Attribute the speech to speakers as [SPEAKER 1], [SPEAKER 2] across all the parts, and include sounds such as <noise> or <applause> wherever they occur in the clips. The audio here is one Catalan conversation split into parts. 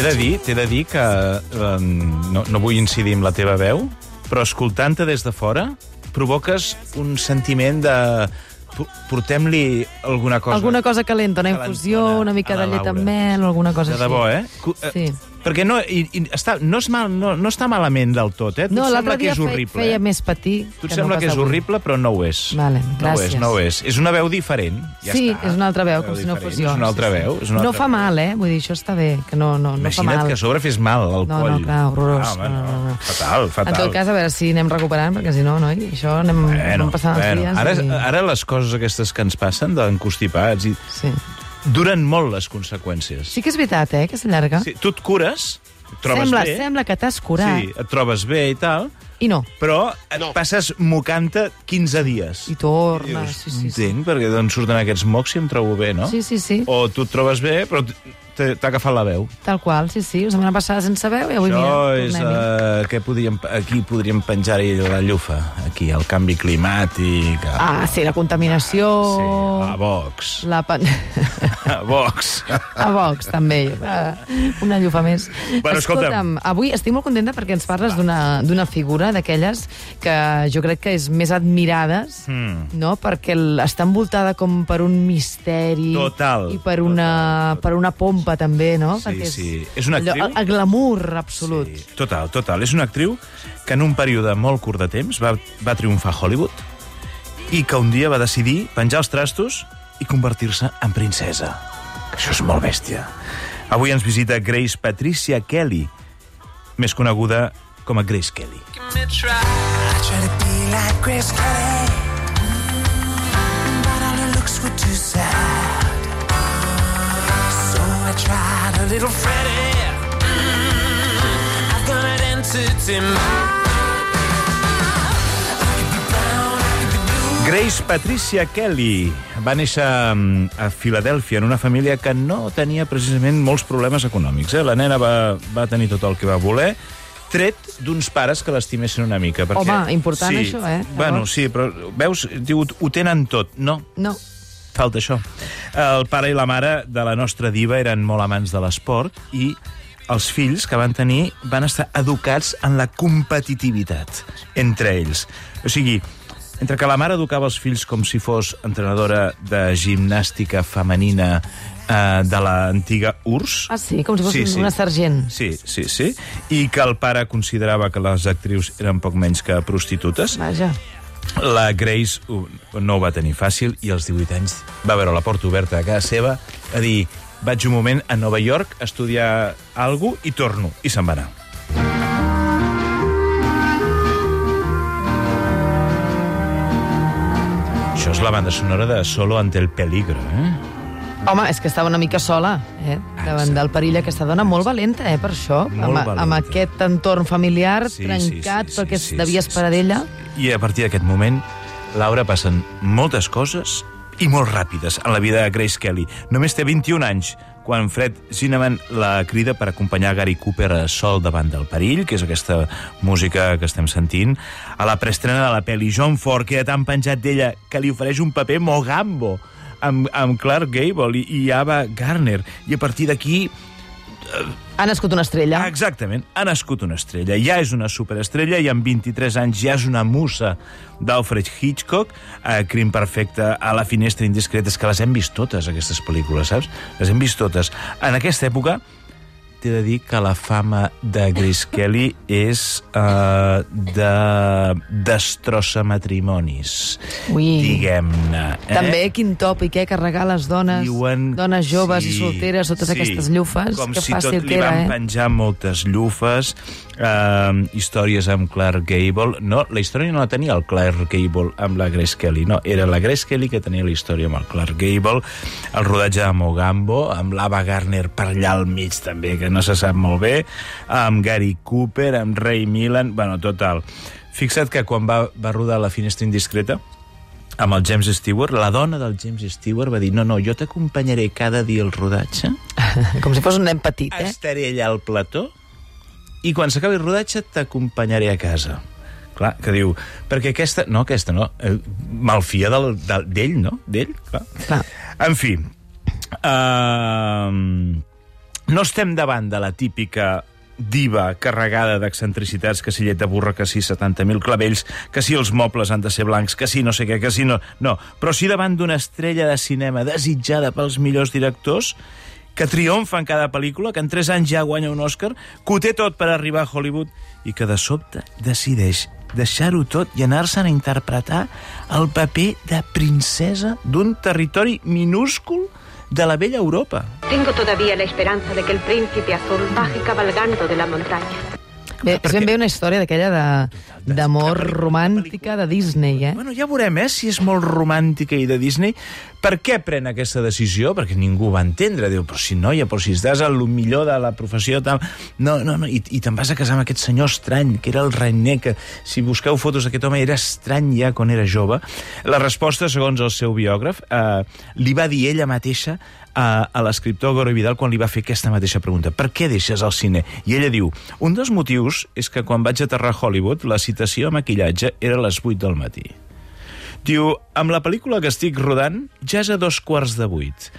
[SPEAKER 1] T'he de dir, t'he de dir que eh, no, no vull incidir en la teva veu, però escoltant-te des de fora provoques un sentiment de... po- Portem-li alguna cosa...
[SPEAKER 2] Alguna cosa calenta, una infusió, una mica de llet amb mel alguna cosa
[SPEAKER 1] De
[SPEAKER 2] així.
[SPEAKER 1] debò, eh? Cu- eh,
[SPEAKER 2] Sí.
[SPEAKER 1] Perquè no, i, i està, no, és mal, no, no està malament del tot, eh? Tu
[SPEAKER 2] No, l'altre
[SPEAKER 1] sembla que
[SPEAKER 2] dia
[SPEAKER 1] és
[SPEAKER 2] fe-
[SPEAKER 1] horrible.
[SPEAKER 2] feia
[SPEAKER 1] eh?
[SPEAKER 2] més patir.
[SPEAKER 1] Tu et sembla
[SPEAKER 2] no
[SPEAKER 1] que és
[SPEAKER 2] avui.
[SPEAKER 1] horrible, però no ho és.
[SPEAKER 2] Vale,
[SPEAKER 1] no ho és,
[SPEAKER 2] gràcies.
[SPEAKER 1] no ho és. És una veu diferent. Ja
[SPEAKER 2] sí,
[SPEAKER 1] està.
[SPEAKER 2] és una altra veu, com si no
[SPEAKER 1] diferent,
[SPEAKER 2] fos jo.
[SPEAKER 1] És una altra
[SPEAKER 2] sí,
[SPEAKER 1] veu. És una
[SPEAKER 2] no
[SPEAKER 1] altra
[SPEAKER 2] fa
[SPEAKER 1] veu.
[SPEAKER 2] mal, eh? Vull dir, això està bé, que no, no, no fa
[SPEAKER 1] Imagina't
[SPEAKER 2] mal.
[SPEAKER 1] que a sobre fes mal al
[SPEAKER 2] No,
[SPEAKER 1] coll.
[SPEAKER 2] no, clar, horrorós.
[SPEAKER 1] Ah,
[SPEAKER 2] No,
[SPEAKER 1] no,
[SPEAKER 2] no, no.
[SPEAKER 1] Fatal, fatal.
[SPEAKER 2] En tot cas, a veure si anem recuperant, perquè si no, noi, això anem, anem passant els
[SPEAKER 1] bueno,
[SPEAKER 2] dies.
[SPEAKER 1] ara,
[SPEAKER 2] i...
[SPEAKER 1] ara les coses aquestes que ens passen d'encostipats i
[SPEAKER 2] Sí.
[SPEAKER 1] Duren molt les conseqüències.
[SPEAKER 2] sí que és veritat, eh, que s'allarga.
[SPEAKER 1] Sí, tu et cures, et trobes
[SPEAKER 2] sembla,
[SPEAKER 1] bé,
[SPEAKER 2] sembla que t'has curat,
[SPEAKER 1] sí, et trobes bé i tal,
[SPEAKER 2] i no.
[SPEAKER 1] però et passes mocant-te 15 dies.
[SPEAKER 2] I torna,
[SPEAKER 1] Dius,
[SPEAKER 2] sí, sí, sí.
[SPEAKER 1] Entenc, perquè d'on surten aquests mocs si em trobo bé, no?
[SPEAKER 2] Sí, sí, sí,
[SPEAKER 1] O tu et trobes bé, però t- t'ha agafat la veu.
[SPEAKER 2] tal qual, sí, sí. La setmana passada sense veu i avui,
[SPEAKER 1] Això
[SPEAKER 2] mira,
[SPEAKER 1] és...
[SPEAKER 2] tornem-hi.
[SPEAKER 1] Uh, que podríem, aquí podríem penjar-hi la llufa. Aquí, el canvi climàtic... el-
[SPEAKER 2] Ah, sí, la contaminació...
[SPEAKER 1] Sí, a Vox.
[SPEAKER 2] La pan... <laughs>
[SPEAKER 1] A Vox.
[SPEAKER 2] A Vox, també. Ah, Una llufa més.
[SPEAKER 1] Bueno, escolta'm.
[SPEAKER 2] avui estic molt contenta perquè ens parles d'una figura d'aquelles que jo crec que és més admirades,
[SPEAKER 1] Mm.
[SPEAKER 2] no? perquè està envoltada com per un misteri...
[SPEAKER 1] Total,
[SPEAKER 2] I per una, per una pompa, també, no?
[SPEAKER 1] Sí,
[SPEAKER 2] perquè
[SPEAKER 1] sí. És una
[SPEAKER 2] allò,
[SPEAKER 1] actriu?
[SPEAKER 2] El, el glamour absolut.
[SPEAKER 1] Sí, total, total. És una actriu que en un període molt curt de temps va, va triomfar a Hollywood i que un dia va decidir penjar els trastos i convertir-se en princesa. Això és molt bèstia. Avui ens visita Grace Patricia Kelly, més coneguda com a Grace Kelly.
[SPEAKER 3] Like Grace Mm. Mm, I've got an entity mind.
[SPEAKER 1] Grace Patricia Kelly va néixer mm, a Filadèlfia en una família que no tenia precisament molts problemes econòmics. Eh? La nena va, va tenir tot el que va voler, tret d'uns pares que l'estimessin una mica. Perquè,
[SPEAKER 2] Home, important
[SPEAKER 1] sí,
[SPEAKER 2] això, eh?
[SPEAKER 1] Bueno, sí, però veus, diu, ho tenen tot. No,
[SPEAKER 2] No.
[SPEAKER 1] falta això. El pare i la mare de la nostra diva eren molt amants de l'esport i els fills que van tenir van estar educats en la competitivitat entre ells. O sigui, entre que la mare educava els fills com si fos entrenadora de gimnàstica femenina eh, de l'antiga URSS...
[SPEAKER 2] Ah, sí? Com si fos una sergent.
[SPEAKER 1] Sí, sí, sí. I que el pare considerava que les actrius eren poc menys que prostitutes.
[SPEAKER 2] Vaja.
[SPEAKER 1] La Grace no ho va tenir fàcil i als 18 anys va veure la porta oberta a casa seva a dir vaig un moment a Nova York a estudiar alguna i torno. I se'n va anar. Això és la banda sonora de Solo ante el peligro, eh?
[SPEAKER 2] Home, és que estava una mica sola, eh? Davant del perill aquesta dona, molt valenta, eh, per això.
[SPEAKER 1] Molt
[SPEAKER 2] amb,
[SPEAKER 1] valenta.
[SPEAKER 2] amb aquest entorn familiar
[SPEAKER 1] Sí,
[SPEAKER 2] trencat
[SPEAKER 1] sí, sí,
[SPEAKER 2] perquè
[SPEAKER 1] sí, sí,
[SPEAKER 2] devia
[SPEAKER 1] sí,
[SPEAKER 2] esperar
[SPEAKER 1] sí,
[SPEAKER 2] d'ella.
[SPEAKER 1] I a partir d'aquest moment, Laura, passen moltes coses i molt ràpides en la vida de Grace Kelly. Només té 21 anys quan Fred Zinnemann la crida per acompanyar Gary Cooper a Sol davant del perill, que és aquesta música que estem sentint, a la preestrena de la pel·li John Ford queda tan penjat d'ella que li ofereix un paper mogambo amb, amb Clark Gable i, i Ava Gardner. I a partir d'aquí
[SPEAKER 2] Ha nascut una estrella.
[SPEAKER 1] Exactament, ha nascut una estrella. Ja és una superestrella i amb 23 anys ja és una musa d'Alfred Hitchcock, a Crim Perfecte, a La finestra indiscreta. És que les hem vist totes, aquestes pel·lícules, saps? Les hem vist totes. En aquesta època, t'he de dir que la fama de Grace Kelly és uh, de destrossa matrimonis, diguem-ne. Eh?
[SPEAKER 2] També, quin tòpic, eh, carregar les dones,
[SPEAKER 1] Diuen...
[SPEAKER 2] dones joves
[SPEAKER 1] Sí,
[SPEAKER 2] i solteres, totes
[SPEAKER 1] sí,
[SPEAKER 2] aquestes llufes.
[SPEAKER 1] Com
[SPEAKER 2] que
[SPEAKER 1] si
[SPEAKER 2] fàcil
[SPEAKER 1] tot li
[SPEAKER 2] era,
[SPEAKER 1] van
[SPEAKER 2] eh?
[SPEAKER 1] penjar moltes llufes, eh, històries amb Clark Gable. No, la història no la tenia el Clark Gable amb la Grace Kelly, no, era la Grace Kelly que tenia la història amb el Clark Gable, el rodatge de Mogambo, amb l'Ava Gardner per allà al mig també, que no se sap molt bé, amb Gary Cooper, amb Ray Milland, bueno, total. Fixa't que quan va, va rodar La finestra indiscreta, amb el James Stewart, la dona del James Stewart va dir no, no, jo t'acompanyaré cada dia al rodatge, <laughs>
[SPEAKER 2] Com si fos un nen petit, eh?
[SPEAKER 1] estaré allà al plató i quan s'acabi el rodatge t'acompanyaré a casa. Clar, que diu, perquè aquesta... No, aquesta no. Eh, malfia del- del- d'ell, no? D'ell, clar.
[SPEAKER 2] Clar.
[SPEAKER 1] En fi, uh, no estem davant de la típica diva carregada d'excentricitats, que si llet de burra, que si 70.000 clavells, que si els mobles han de ser blancs, que si no sé què, que si no... No, però sí davant d'una estrella de cinema desitjada pels millors directors, que triomfa en cada pel·lícula, que en 3 anys ja guanya un Oscar, que ho té tot per arribar a Hollywood i que de sobte decideix deixar-ho tot i anar-se'n a interpretar el paper de princesa d'un territori minúscul de la vella Europa.
[SPEAKER 4] Tengo todavía la esperanza de que el príncipe azul baje cabalgando de la montaña.
[SPEAKER 2] Bé, és ben bé una història d'aquella de- d'amor romàntica de Disney, eh?
[SPEAKER 1] Bueno, ja veurem, eh, si és molt romàntica i de Disney. Per què pren aquesta decisió? Perquè ningú va entendre. Diu, però si noia, però si estàs al millor de la professió... Tal... No, no, no, i, i te'n vas a casar amb aquest senyor estrany, que era el Reiner, que si busqueu fotos d'aquest home era estrany ja quan era jove. La resposta, segons el seu biògraf, eh, li va dir ella mateixa a, a l'escriptor Goro Vidal quan li va fer aquesta mateixa pregunta. Per què deixes el cine? I ella diu, un dels motius és que quan vaig aterrar a Hollywood la citació a maquillatge era a les 8 del matí. Diu, amb la pel·lícula que estic rodant ja és a dos quarts de vuit.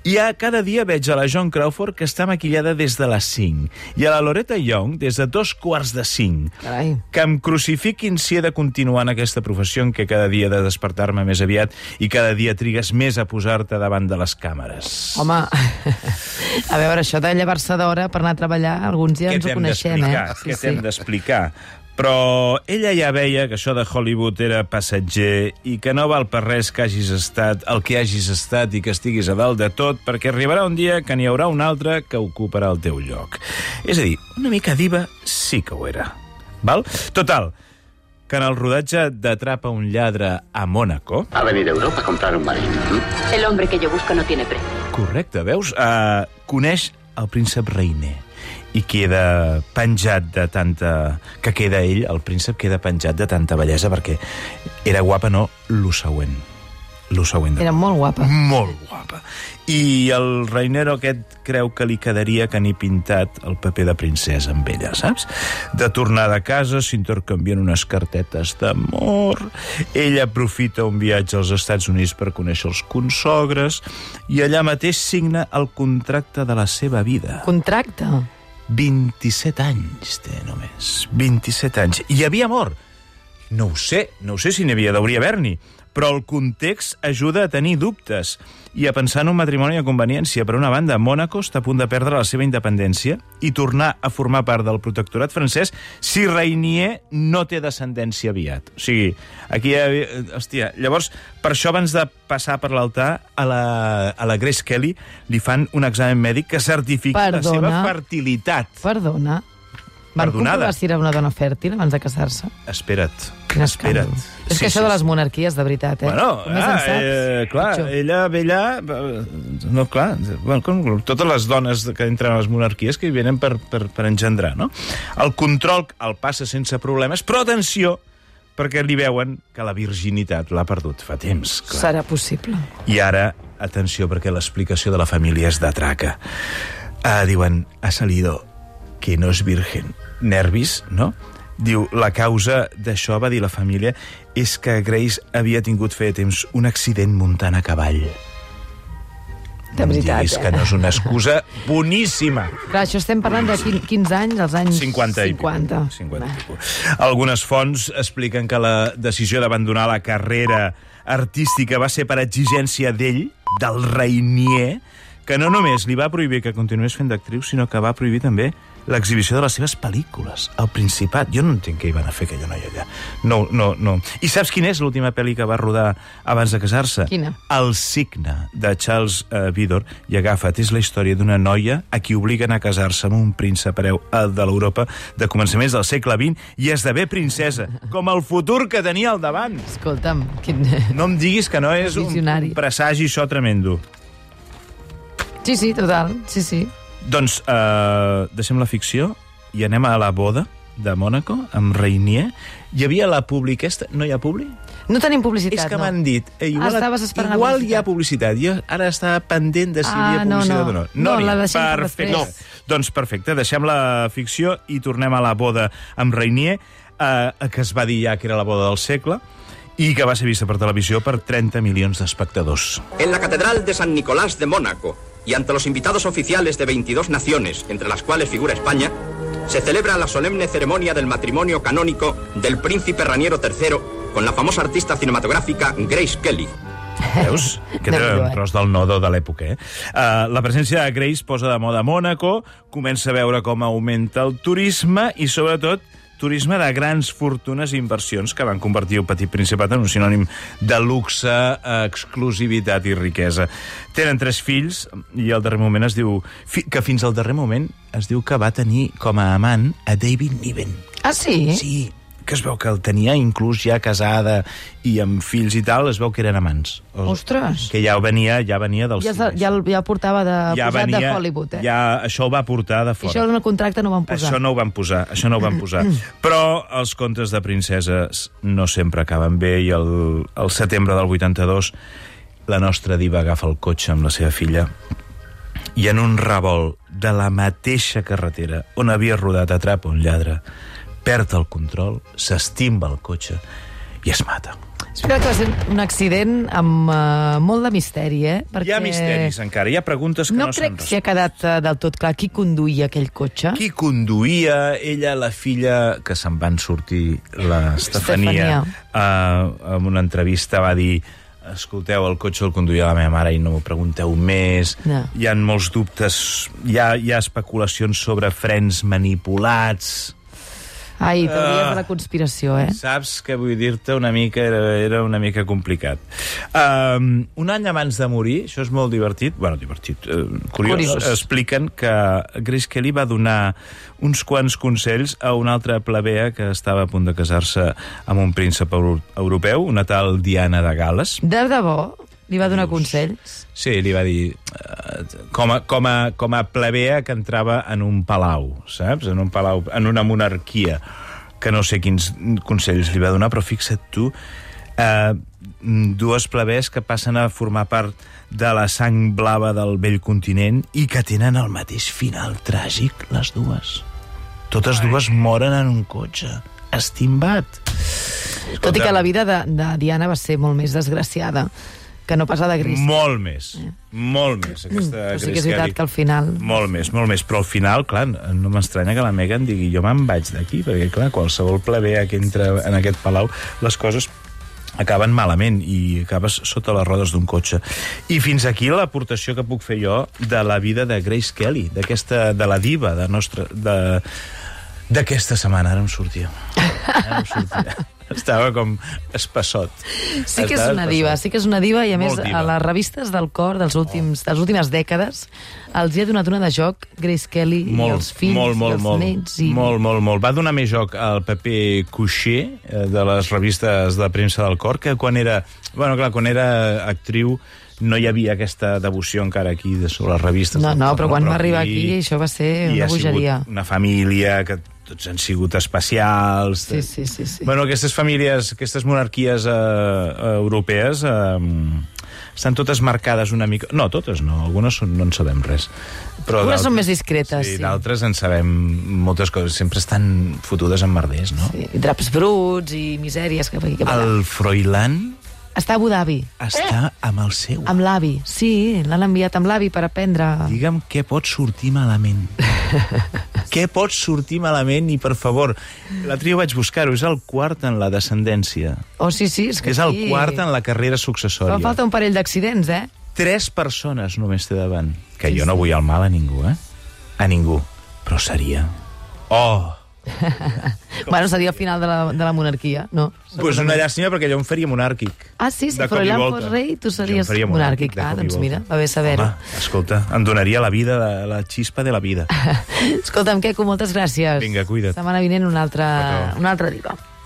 [SPEAKER 1] I a cada dia veig a la Joan Crawford que està maquillada des de les 5 i a la Loretta Young des de dos quarts de 5.
[SPEAKER 2] Carai.
[SPEAKER 1] Que em crucifiquin si he de continuar en aquesta professió en què cada dia he de despertar-me més aviat i cada dia trigues més a posar-te davant de les càmeres.
[SPEAKER 2] Home, <laughs> a veure, això de llevar-se d'hora per anar a treballar, alguns ja ens ho coneixem, eh?
[SPEAKER 1] d'explicar? Què t'hem d'explicar? Però ella ja veia que això de Hollywood era passatger i que no val per res que hagis estat el que hagis estat i que estiguis a dalt de tot, perquè arribarà un dia que n'hi haurà un altre que ocuparà el teu lloc. És a dir, una mica diva sí que ho era. Val? Total, que en el rodatge d'Atrapa un lladre a Mònaco,
[SPEAKER 5] Ha venido a Europa a comprar un marino. ¿m?
[SPEAKER 4] El hombre que yo busco no tiene precio.
[SPEAKER 1] Correcte, veus? Uh, coneix el príncep Reiner i queda penjat de tanta... que queda ell, el príncep, queda penjat de tanta bellesa perquè era guapa, no, lo següent. Lo següent. de
[SPEAKER 2] Era molt guapa.
[SPEAKER 1] molt guapa. I el Reinero aquest creu que li quedaria que ni pintat el paper de princesa amb ella, saps? De tornada a casa s'intercanvien unes cartetes d'amor, ell aprofita un viatge als Estats Units per conèixer els consogres i allà mateix signa el contracte de la seva vida.
[SPEAKER 2] Contracte.
[SPEAKER 1] 27 anys té només. 27 anys. I havia mort. No ho sé, no ho sé si n'hi havia, hauria haver-n'hi, però el context ajuda a tenir dubtes i a pensar en un matrimoni a conveniència. Per una banda, Mònaco està a punt de perdre la seva independència i tornar a formar part del protectorat francès si Reinier no té descendència aviat. O sigui, aquí. Hòstia, llavors, per això abans de passar per l'altar, a la, a la Grace Kelly li fan un examen mèdic que certifica la seva
[SPEAKER 2] Perdona.
[SPEAKER 1] fertilitat.
[SPEAKER 2] Perdona. Van
[SPEAKER 1] Perdonada.
[SPEAKER 2] comprovar si era una dona fèrtil abans de casar-se?
[SPEAKER 1] Espera't,
[SPEAKER 2] Quin
[SPEAKER 1] espera't.
[SPEAKER 2] És que això de les monarquies, de veritat, eh?
[SPEAKER 1] Bueno,
[SPEAKER 2] Com
[SPEAKER 1] ah,
[SPEAKER 2] en saps,
[SPEAKER 1] eh, clar,
[SPEAKER 2] pitjor.
[SPEAKER 1] ella ve allà... eh, No, clar, bueno, com, totes les dones que entren a les monarquies que hi venen per, per, per engendrar, no? El control el passa sense problemes, però atenció, perquè li veuen que la virginitat l'ha perdut fa temps, clar.
[SPEAKER 2] Serà possible.
[SPEAKER 1] I ara, atenció, perquè l'explicació de la família és de traca. Ah, diuen, ha salido que no és virgen. Nervis, no? Diu, la causa d'això, va dir la família, és que Grace havia tingut feia temps un accident muntant a cavall.
[SPEAKER 2] De veritat,
[SPEAKER 1] diguis
[SPEAKER 2] eh?
[SPEAKER 1] que no és una excusa boníssima.
[SPEAKER 2] Clar, això estem parlant de quin- 15 anys, als anys
[SPEAKER 1] 50 i
[SPEAKER 2] 50.
[SPEAKER 1] pico. 50 i pico. Algunes fonts expliquen que la decisió d'abandonar la carrera artística va ser per exigència d'ell, del Reinier, que no només li va prohibir que continués fent d'actriu, sinó que va prohibir també l'exhibició de les seves pel·lícules al Principat. Jo no entenc què hi van a fer aquella noia allà. No, no, no. I saps quina és l'última pel·li que va rodar abans de casar-se?
[SPEAKER 2] Quina?
[SPEAKER 1] El signe, de Charles uh, Vidor. I agafa't, és la història d'una noia a qui obliguen a casar-se amb un príncep hereu eh, de l'Europa de començaments del segle XX i esdevé princesa, com el futur que tenia al davant.
[SPEAKER 2] Escolta'm, quin...
[SPEAKER 1] No em diguis que no és un, un presagi això tremendo.
[SPEAKER 2] Sí, sí, total, sí, sí.
[SPEAKER 1] Doncs uh, deixem la ficció i anem a la boda de Mònaco amb Reinier. Hi havia la publi aquesta... No hi ha publi?
[SPEAKER 2] No tenim publicitat,
[SPEAKER 1] És que
[SPEAKER 2] no.
[SPEAKER 1] m'han dit, eh, igual,
[SPEAKER 2] Ah, estaves esperant la
[SPEAKER 1] igual hi ha
[SPEAKER 2] publicitat.
[SPEAKER 1] Jo ara estava pendent de si hi
[SPEAKER 2] Ah,
[SPEAKER 1] havia
[SPEAKER 2] no,
[SPEAKER 1] publicitat
[SPEAKER 2] no.
[SPEAKER 1] o no.
[SPEAKER 2] No,
[SPEAKER 1] n'hi
[SPEAKER 2] la deixem per
[SPEAKER 1] Perfecte.
[SPEAKER 2] després.
[SPEAKER 1] Doncs perfecte, deixem la ficció i tornem a la boda amb Reinier, eh, que es va dir ja que era la boda del segle, i que va ser vista per televisió per 30 milions d'espectadors.
[SPEAKER 6] en la Catedral de San Nicolás de Mónaco y ante los invitados oficiales de 22 naciones, entre las cuales figura España, se celebra la solemne ceremonia del matrimonio canónico del príncipe Raniero III con la famosa artista cinematográfica Grace Kelly.
[SPEAKER 1] Veus? Que era
[SPEAKER 2] eh?
[SPEAKER 1] tros del nodo de l'època, eh? Uh, la presència de Grace posa de moda Mònaco, comença a veure com augmenta el turisme i, sobretot, turisme de grans fortunes i inversions que van convertir el petit principat en un sinònim de luxe, exclusivitat i riquesa. Tenen tres fills i al darrer moment es diu... fi- que fins al darrer moment es diu que va tenir com a amant a David Niven.
[SPEAKER 2] Ah, sí?
[SPEAKER 1] Sí, que es veu que el tenia inclús ja casada i amb fills i tal, es veu que eren amants. O-
[SPEAKER 2] Ostres.
[SPEAKER 1] Que ja venia, ja venia del
[SPEAKER 2] Ja, ja, el- ja portava de,
[SPEAKER 1] ja
[SPEAKER 2] posat
[SPEAKER 1] venia,
[SPEAKER 2] de Hollywood, eh?
[SPEAKER 1] Ja, això ho va portar de
[SPEAKER 2] I
[SPEAKER 1] fora.
[SPEAKER 2] això en el contracte no ho van posar.
[SPEAKER 1] Això no ho van posar, això no ho van posar. Però els contes de princeses no sempre acaben bé i el, el setembre del 82 la nostra diva agafa el cotxe amb la seva filla i en un revolt de la mateixa carretera on havia rodat atrapa un lladre, perd el control, s'estimba el cotxe i es mata.
[SPEAKER 2] Espera que va ser un accident amb uh, molt de misteri, eh?
[SPEAKER 1] Hi ha misteris encara, hi ha preguntes que no,
[SPEAKER 2] No, crec si ha quedat uh, del tot clar qui conduïa aquell cotxe.
[SPEAKER 1] Qui conduïa? Ella, la filla, que se'n van sortir, l'Estefania, uh, en una entrevista va dir escolteu, el cotxe el conduïa la meva mare i no m'ho pregunteu més.
[SPEAKER 2] No.
[SPEAKER 1] Hi han molts dubtes, hi ha, hi ha especulacions sobre frens manipulats.
[SPEAKER 2] Ai, teories
[SPEAKER 1] Ah.
[SPEAKER 2] de la conspiració, eh?
[SPEAKER 1] Saps què vull dir-te? Una mica, era, era una mica complicat. Um, un any abans de morir, això és molt divertit, bueno, divertit, uh, curiós,
[SPEAKER 2] Curiós.
[SPEAKER 1] expliquen que Grace Kelly va donar uns quants consells a una altra plebea que estava a punt de casar-se amb un príncep euro europeu, una tal Diana de Gales.
[SPEAKER 2] De debò? Li va donar consells?
[SPEAKER 1] Sí, li va dir... eh, com a, com, a, com a plebea que entrava en un palau, saps? En un palau, en una monarquia, que no sé quins consells li va donar, però fixa't tu, eh, dues plebees que passen a formar part de la sang blava del vell continent i que tenen el mateix final tràgic, les dues. Totes dues moren en un cotxe, estimbat.
[SPEAKER 2] Tot i que la vida de, de Diana va ser molt més desgraciada que no pas la de Gris.
[SPEAKER 1] Molt més, molt més. Aquesta
[SPEAKER 2] Però sí que és veritat que al final...
[SPEAKER 1] Molt més, molt més. Però al final, clar, no m'estranya que la Megan digui jo me'n vaig d'aquí, perquè, clar, qualsevol plebea que entra en aquest palau, les coses acaben malament i acabes sota les rodes d'un cotxe. I fins aquí l'aportació que puc fer jo de la vida de Grace Kelly, d'aquesta de la diva de nostra de d'aquesta setmana, ara em sortia. Ara em sortia. <laughs> Estava com espassot.
[SPEAKER 2] Sí que és
[SPEAKER 1] Estava
[SPEAKER 2] una diva,
[SPEAKER 1] espassot.
[SPEAKER 2] sí que és una diva i a més
[SPEAKER 1] Molt diva.
[SPEAKER 2] a les revistes del cor dels últims, de les últimes dècades els hi ha donat una de joc Grace Kelly i els fills
[SPEAKER 1] molt, molt,
[SPEAKER 2] i els
[SPEAKER 1] molt,
[SPEAKER 2] nets i...
[SPEAKER 1] molt, molt, molt. Va donar més joc al paper coucher eh, de les revistes de premsa del cor que quan era, bueno, clar, quan era actriu no hi havia aquesta devoció encara aquí de sobre les revistes.
[SPEAKER 2] No, no, però quan va arribar aquí això va ser una bogeria.
[SPEAKER 1] una família que tots han sigut especials.
[SPEAKER 2] Sí, sí, sí, sí.
[SPEAKER 1] Bueno, aquestes famílies, aquestes monarquies eh, europees eh, estan totes marcades una mica... No, totes no, algunes són, no en sabem res. Però
[SPEAKER 2] Algunes són més discretes,
[SPEAKER 1] Sí,
[SPEAKER 2] sí.
[SPEAKER 1] d'altres en sabem moltes coses. Sempre estan fotudes en merders, no?
[SPEAKER 2] Sí, i draps bruts i misèries aquí, cap allà.
[SPEAKER 1] El Froilán
[SPEAKER 2] Està a Abu Dhabi,
[SPEAKER 1] està amb el seu.
[SPEAKER 2] amb l'avi. Sí, l'han enviat amb l'avi per aprendre...
[SPEAKER 1] Digue'm què pot sortir malament. <laughs> què pot sortir malament? I, per favor, l'altre dia vaig buscar-ho. És el quart en la descendència.
[SPEAKER 2] Oh, sí, sí, és que
[SPEAKER 1] És el
[SPEAKER 2] aquí...
[SPEAKER 1] quart en la carrera successòria.
[SPEAKER 2] Fa falta un parell d'accidents, eh?
[SPEAKER 1] Tres persones només té davant. Que jo no vull el mal a ningú, eh? A ningú. Però seria... Oh!
[SPEAKER 2] Bueno, seria el final de la, de la monarquia, no?
[SPEAKER 1] Pues una llàstima perquè jo em faria monàrquic.
[SPEAKER 2] Ah, sí, si
[SPEAKER 1] De
[SPEAKER 2] Froilán
[SPEAKER 1] volta.
[SPEAKER 2] fos rei, tu series monàrquic.
[SPEAKER 1] de
[SPEAKER 2] Ah, doncs mira, va bé saber-ho.
[SPEAKER 1] Escolta, em donaria la vida, la, la xispa de la vida. <laughs>
[SPEAKER 2] Escolta'm, Queco, moltes gràcies.
[SPEAKER 1] Vinga, cuida't.
[SPEAKER 2] Setmana vinent una altra,
[SPEAKER 1] Petó.
[SPEAKER 2] una altra diva.